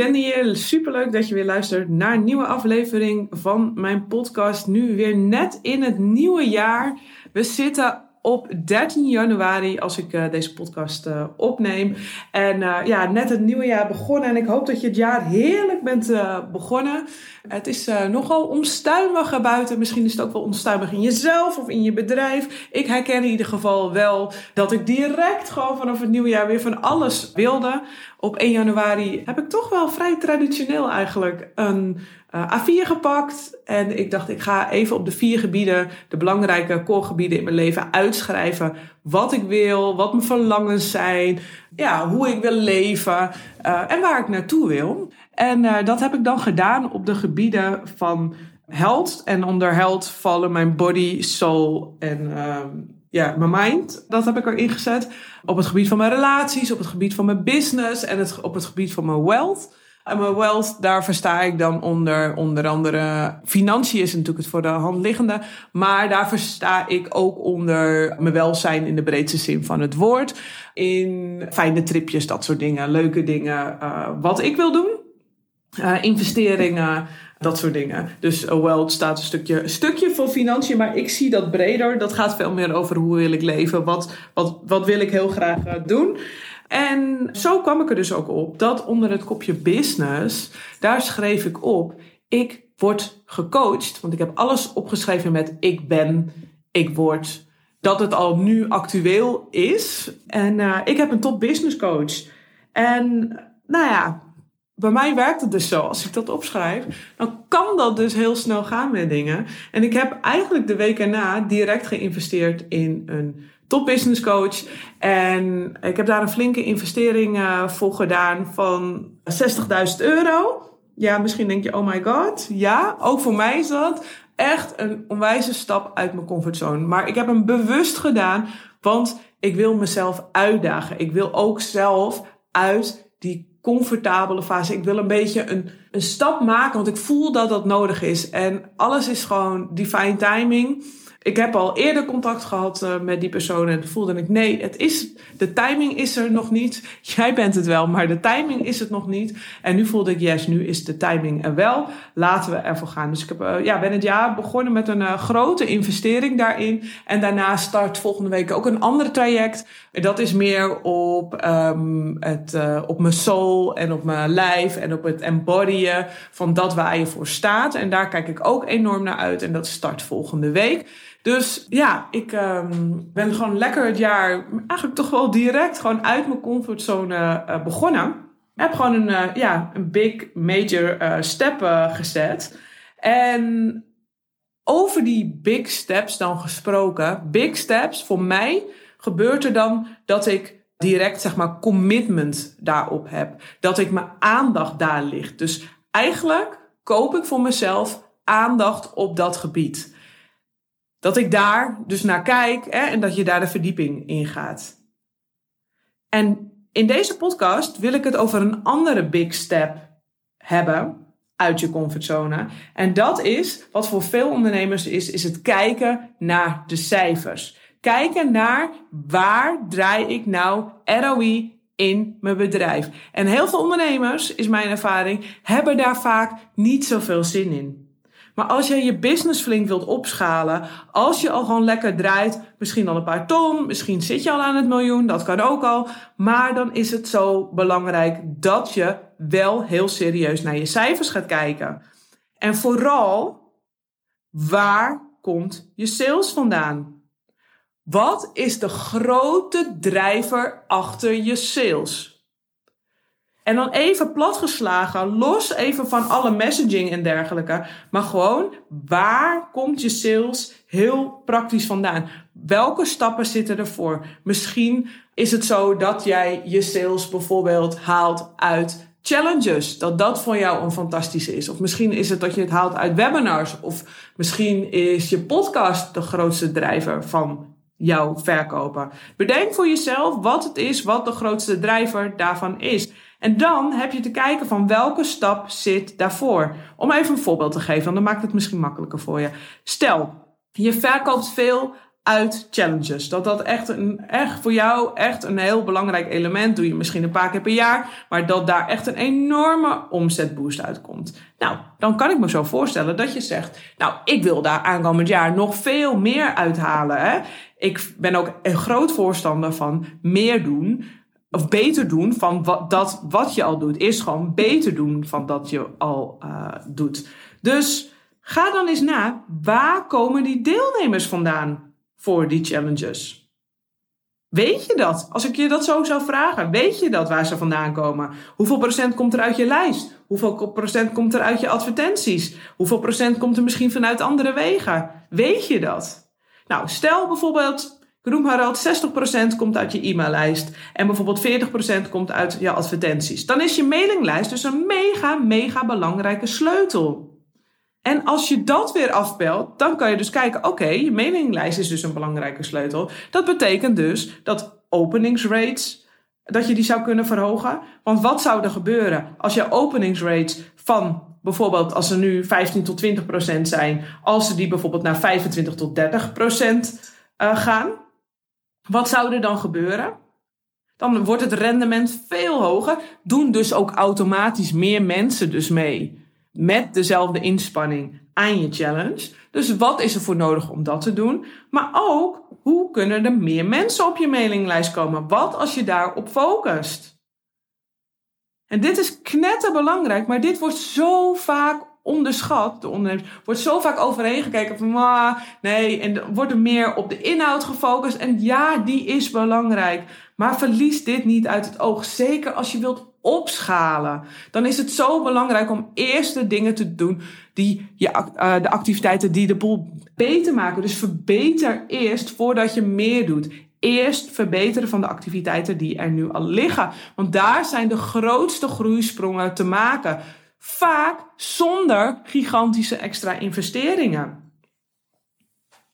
Wendy hier. Superleuk dat je weer luistert naar een nieuwe aflevering van mijn podcast. Nu weer net in het nieuwe jaar. We zitten op 13 januari als ik uh, deze podcast uh, opneem. En uh, ja, net het nieuwe jaar begonnen. En ik hoop dat je het jaar heerlijk bent begonnen. Het is nogal onstuimig buiten. Misschien is het ook wel onstuimig in jezelf of in je bedrijf. Ik herken in ieder geval wel dat ik direct gewoon vanaf het nieuwe jaar weer van alles wilde. Op 1 januari heb ik toch wel vrij traditioneel eigenlijk een uh, A4 gepakt. En ik dacht, ik ga even op de vier gebieden, de belangrijke core in mijn leven, uitschrijven. Wat ik wil, wat mijn verlangens zijn, ja, hoe ik wil leven uh, en waar ik naartoe wil. En uh, dat heb ik dan gedaan op de gebieden van health. En onder health vallen mijn body, soul en ja, mijn mind. Dat heb ik erin gezet. Op het gebied van mijn relaties, op het gebied van mijn business en het, op het gebied van mijn wealth. En mijn wealth, daar versta ik dan onder onder andere financiën is natuurlijk het voor de hand liggende. Maar daar versta ik ook onder mijn welzijn in de breedste zin van het woord. In fijne tripjes, dat soort dingen, leuke dingen. Uh, wat ik wil doen. Uh, investeringen, dat soort dingen. Dus uh, wealth staat een stukje, stukje voor financiën, maar ik zie dat breder. Dat gaat veel meer over hoe wil ik leven, wat, wat, wat wil ik heel graag doen. En zo kwam ik er dus ook op dat onder het kopje business, daar schreef ik op, ik word gecoacht. Want ik heb alles opgeschreven met ik ben, ik word. Dat het al nu actueel is. En uh, ik heb een top business coach. En nou ja, bij mij werkt het dus zo. Als ik dat opschrijf, dan kan dat dus heel snel gaan met dingen. En ik heb eigenlijk de week erna direct geïnvesteerd in een top business coach. En ik heb daar een flinke investering uh, voor gedaan van 60.000 euro. Ja, misschien denk je, oh my god. Ja, ook voor mij is dat echt een onwijze stap uit mijn comfortzone. Maar ik heb hem bewust gedaan, want ik wil mezelf uitdagen. Ik wil ook zelf uit die comfortabele fase. Ik wil een beetje een, een stap maken, want ik voel dat dat nodig is. En alles is gewoon divine timing. Ik heb al eerder contact gehad uh, met die persoon en voelde ik, nee, het is, de timing is er nog niet. Jij bent het wel, maar de timing is het nog niet. En nu voelde ik, yes, nu is de timing er wel. Laten we ervoor gaan. Dus ik heb, uh, ja, ben het jaar begonnen met een uh, grote investering daarin. En daarna start volgende week ook een ander traject. Dat is meer op, um, het, op mijn soul en op mijn lijf en op het embodyen van dat waar je voor staat. En daar kijk ik ook enorm naar uit. En dat start volgende week. Dus ja, ik um, ben gewoon lekker het jaar eigenlijk toch wel direct gewoon uit mijn comfortzone uh, begonnen. Ik heb gewoon een, uh, ja, een big major uh, step gezet. En over die big steps dan gesproken. Big steps, voor mij gebeurt er dan dat ik direct zeg maar commitment daarop heb. Dat ik mijn aandacht daar ligt. Dus eigenlijk koop ik voor mezelf aandacht op dat gebied. Dat ik daar dus naar kijk hè, en dat je daar de verdieping in gaat. En in deze podcast wil ik het over een andere big step hebben uit je comfortzone. En dat is, wat voor veel ondernemers is, is het kijken naar de cijfers. Kijken naar waar draai ik nou ROI in mijn bedrijf. En heel veel ondernemers, is mijn ervaring, hebben daar vaak niet zoveel zin in. Maar als je je business flink wilt opschalen, als je al gewoon lekker draait, misschien al een paar ton, misschien zit je al aan het miljoen, dat kan ook al. Maar dan is het zo belangrijk dat je wel heel serieus naar je cijfers gaat kijken. En vooral, waar komt je sales vandaan? Wat is de grote drijver achter je sales? En dan even platgeslagen, los even van alle messaging en dergelijke. Maar gewoon, waar komt je sales heel praktisch vandaan? Welke stappen zitten ervoor? Misschien is het zo dat jij je sales bijvoorbeeld haalt uit challenges, dat dat voor jou een fantastische is. Of misschien is het dat je het haalt uit webinars. Of misschien is je podcast de grootste drijver van jouw verkopen. Bedenk voor jezelf wat het is, wat de grootste drijver daarvan is. En dan heb je te kijken van welke stap zit daarvoor. Om even een voorbeeld te geven, dan maakt het misschien makkelijker voor je. Stel, je verkoopt veel uit challenges. Dat dat echt, een, echt voor jou echt een heel belangrijk element. Doe je misschien een paar keer per jaar. Maar dat daar echt een enorme omzetboost uitkomt. Nou, dan kan ik me zo voorstellen dat je zegt... Nou, ik wil daar aankomend jaar nog veel meer uithalen. Hè? Ik ben ook een groot voorstander van meer doen of beter doen van wat, dat wat je al doet. Is gewoon beter doen van dat je al uh, doet. Dus ga dan eens na, waar komen die deelnemers vandaan voor die challenges? Weet je dat? Als ik je dat zo zou vragen, weet je dat waar ze vandaan komen? Hoeveel procent komt er uit je lijst? Hoeveel procent komt er uit je advertenties? Hoeveel procent komt er misschien vanuit andere wegen? Weet je dat? Nou, stel bijvoorbeeld ik noem maar al, 60% komt uit je e-maillijst en bijvoorbeeld 40% komt uit je advertenties. Dan is je mailinglijst dus een mega, mega belangrijke sleutel. En als je dat weer afbelt, dan kan je dus kijken, oké, je mailinglijst is dus een belangrijke sleutel. Dat betekent dus dat openingsrates, dat je die zou kunnen verhogen. Want wat zou er gebeuren als je openingsrates van bijvoorbeeld als ze nu 15 tot 20% zijn, als ze die bijvoorbeeld naar 25 tot 30% uh, gaan? Wat zou er dan gebeuren? Dan wordt het rendement veel hoger. Doen dus ook automatisch meer mensen dus mee. Met dezelfde inspanning aan je challenge. Dus wat is er voor nodig om dat te doen? Maar ook, hoe kunnen er meer mensen op je mailinglijst komen? Wat als je daarop focust? En dit is knetterbelangrijk, maar dit wordt zo vaak onderschat. De ondernemers wordt zo vaak overheen gekeken van, nee, en wordt er meer op de inhoud gefocust. En ja, die is belangrijk. Maar verlies dit niet uit het oog. Zeker als je wilt opschalen. Dan is het zo belangrijk om eerst de dingen te doen die je, uh, de activiteiten die de boel beter maken. Dus verbeter eerst voordat je meer doet. Eerst verbeteren van de activiteiten die er nu al liggen. Want daar zijn de grootste groeisprongen te maken. Vaak zonder gigantische extra investeringen.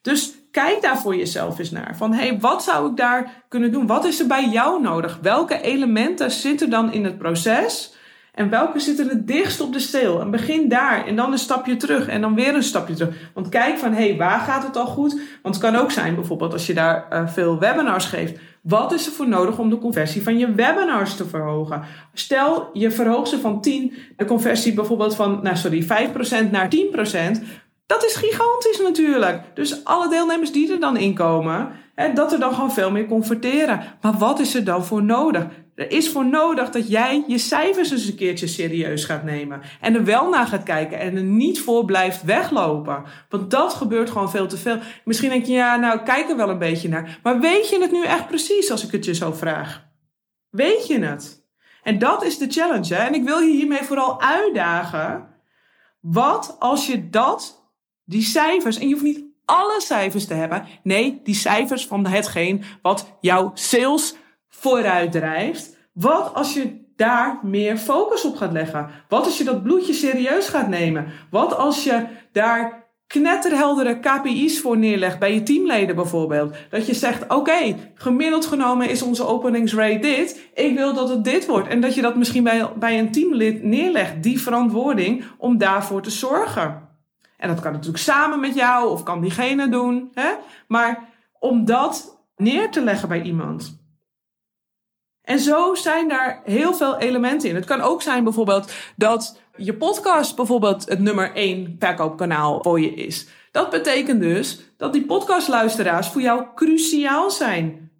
Dus kijk daar voor jezelf eens naar. Van hey, wat zou ik daar kunnen doen? Wat is er bij jou nodig? Welke elementen zitten dan in het proces? En welke zitten het dichtst op de steel? En begin daar en dan een stapje terug en dan weer een stapje terug. Want kijk van hé, hey, waar gaat het al goed? Want het kan ook zijn bijvoorbeeld als je daar uh, veel webinars geeft. Wat is er voor nodig om de conversie van je webinars te verhogen? Stel, je verhoogt ze van 10, de conversie bijvoorbeeld van, nou sorry, 5% naar 10%. Dat is gigantisch natuurlijk. Dus alle deelnemers die er dan inkomen, hè, dat er dan gewoon veel meer converteren. Maar wat is er dan voor nodig? Er is voor nodig dat jij je cijfers eens een keertje serieus gaat nemen. En er wel naar gaat kijken en er niet voor blijft weglopen. Want dat gebeurt gewoon veel te veel. Misschien denk je, ja, nou, kijk er wel een beetje naar. Maar weet je het nu echt precies als ik het je zo vraag? Weet je het? En dat is de challenge. Hè? En ik wil je hiermee vooral uitdagen. Wat als je dat, die cijfers, en je hoeft niet alle cijfers te hebben. Nee, die cijfers van hetgeen wat jouw sales vooruit drijft. Wat als je daar meer focus op gaat leggen? Wat als je dat bloedje serieus gaat nemen? Wat als je daar knetterheldere KPI's voor neerlegt bij je teamleden bijvoorbeeld. Dat je zegt, oké, gemiddeld genomen is onze openingsrate dit. Ik wil dat het dit wordt. En dat je dat misschien bij, bij een teamlid neerlegt, die verantwoording om daarvoor te zorgen. En dat kan natuurlijk samen met jou of kan diegene doen. Hè? Maar om dat neer te leggen bij iemand. En zo zijn daar heel veel elementen in. Het kan ook zijn bijvoorbeeld dat je podcast bijvoorbeeld het nummer één verkoopkanaal voor je is. Dat betekent dus dat die podcastluisteraars voor jou cruciaal zijn.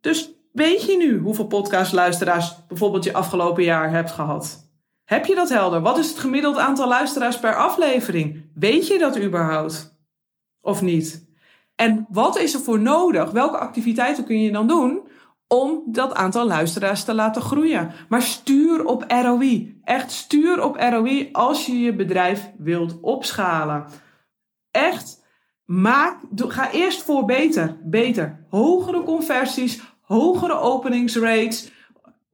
Dus weet je nu hoeveel podcastluisteraars bijvoorbeeld je afgelopen jaar hebt gehad? Heb je dat helder? Wat is het gemiddeld aantal luisteraars per aflevering? Weet je dat überhaupt? Of niet? En wat is er voor nodig? Welke activiteiten kun je dan doen om dat aantal luisteraars te laten groeien. Maar stuur op ROI. Echt stuur op ROI als je je bedrijf wilt opschalen. Echt, maak, ga eerst voor beter. Beter. Hogere conversies, hogere openingsrates.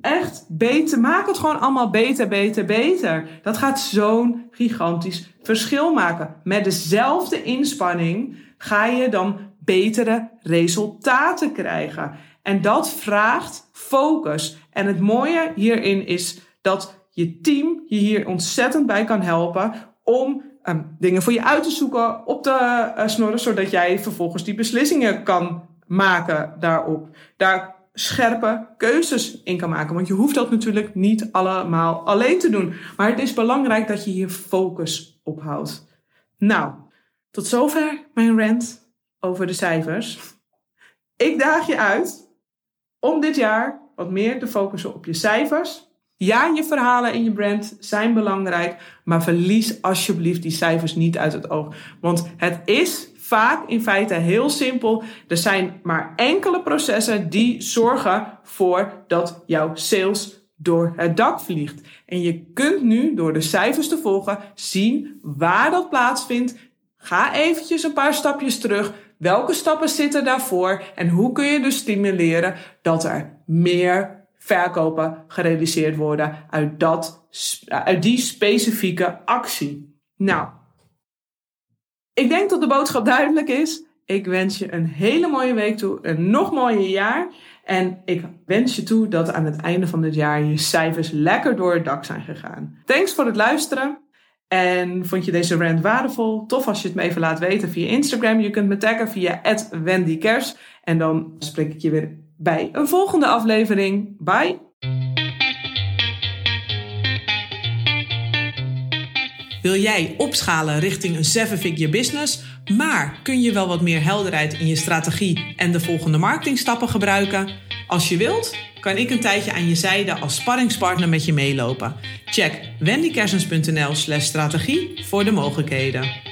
Echt beter. Maak het gewoon allemaal beter, beter, beter. Dat gaat zo'n gigantisch verschil maken. Met dezelfde inspanning ga je dan betere resultaten krijgen. En dat vraagt focus. En het mooie hierin is dat je team je hier ontzettend bij kan helpen om um, dingen voor je uit te zoeken, op te uh, snorren, zodat jij vervolgens die beslissingen kan maken daarop. Daar scherpe keuzes in kan maken. Want je hoeft dat natuurlijk niet allemaal alleen te doen. Maar het is belangrijk dat je hier focus op houdt. Nou, tot zover mijn rant over de cijfers. Ik daag je uit om dit jaar wat meer te focussen op je cijfers. Ja, je verhalen in je brand zijn belangrijk, maar verlies alsjeblieft die cijfers niet uit het oog. Want het is vaak in feite heel simpel. Er zijn maar enkele processen die zorgen voor dat jouw sales door het dak vliegt. En je kunt nu door de cijfers te volgen zien waar dat plaatsvindt. Ga eventjes een paar stapjes terug. Welke stappen zitten daarvoor? En hoe kun je dus stimuleren dat er meer verkopen gerealiseerd worden uit, dat, uit die specifieke actie? Nou, ik denk dat de boodschap duidelijk is. Ik wens je een hele mooie week toe, een nog mooier jaar. En ik wens je toe dat aan het einde van dit jaar je cijfers lekker door het dak zijn gegaan. Thanks voor het luisteren. En vond je deze rant waardevol? Tof als je het me even laat weten via Instagram. Je kunt me taggen via @wendykers. En dan spreek ik je weer bij een volgende aflevering. Bye! Wil jij opschalen richting een seven-figure business, maar kun je wel wat meer helderheid in je strategie en de volgende marketingstappen gebruiken? Als je wilt, kan ik een tijdje aan je zijde als sparringspartner met je meelopen. Check wendykersens.nl/strategie voor de mogelijkheden.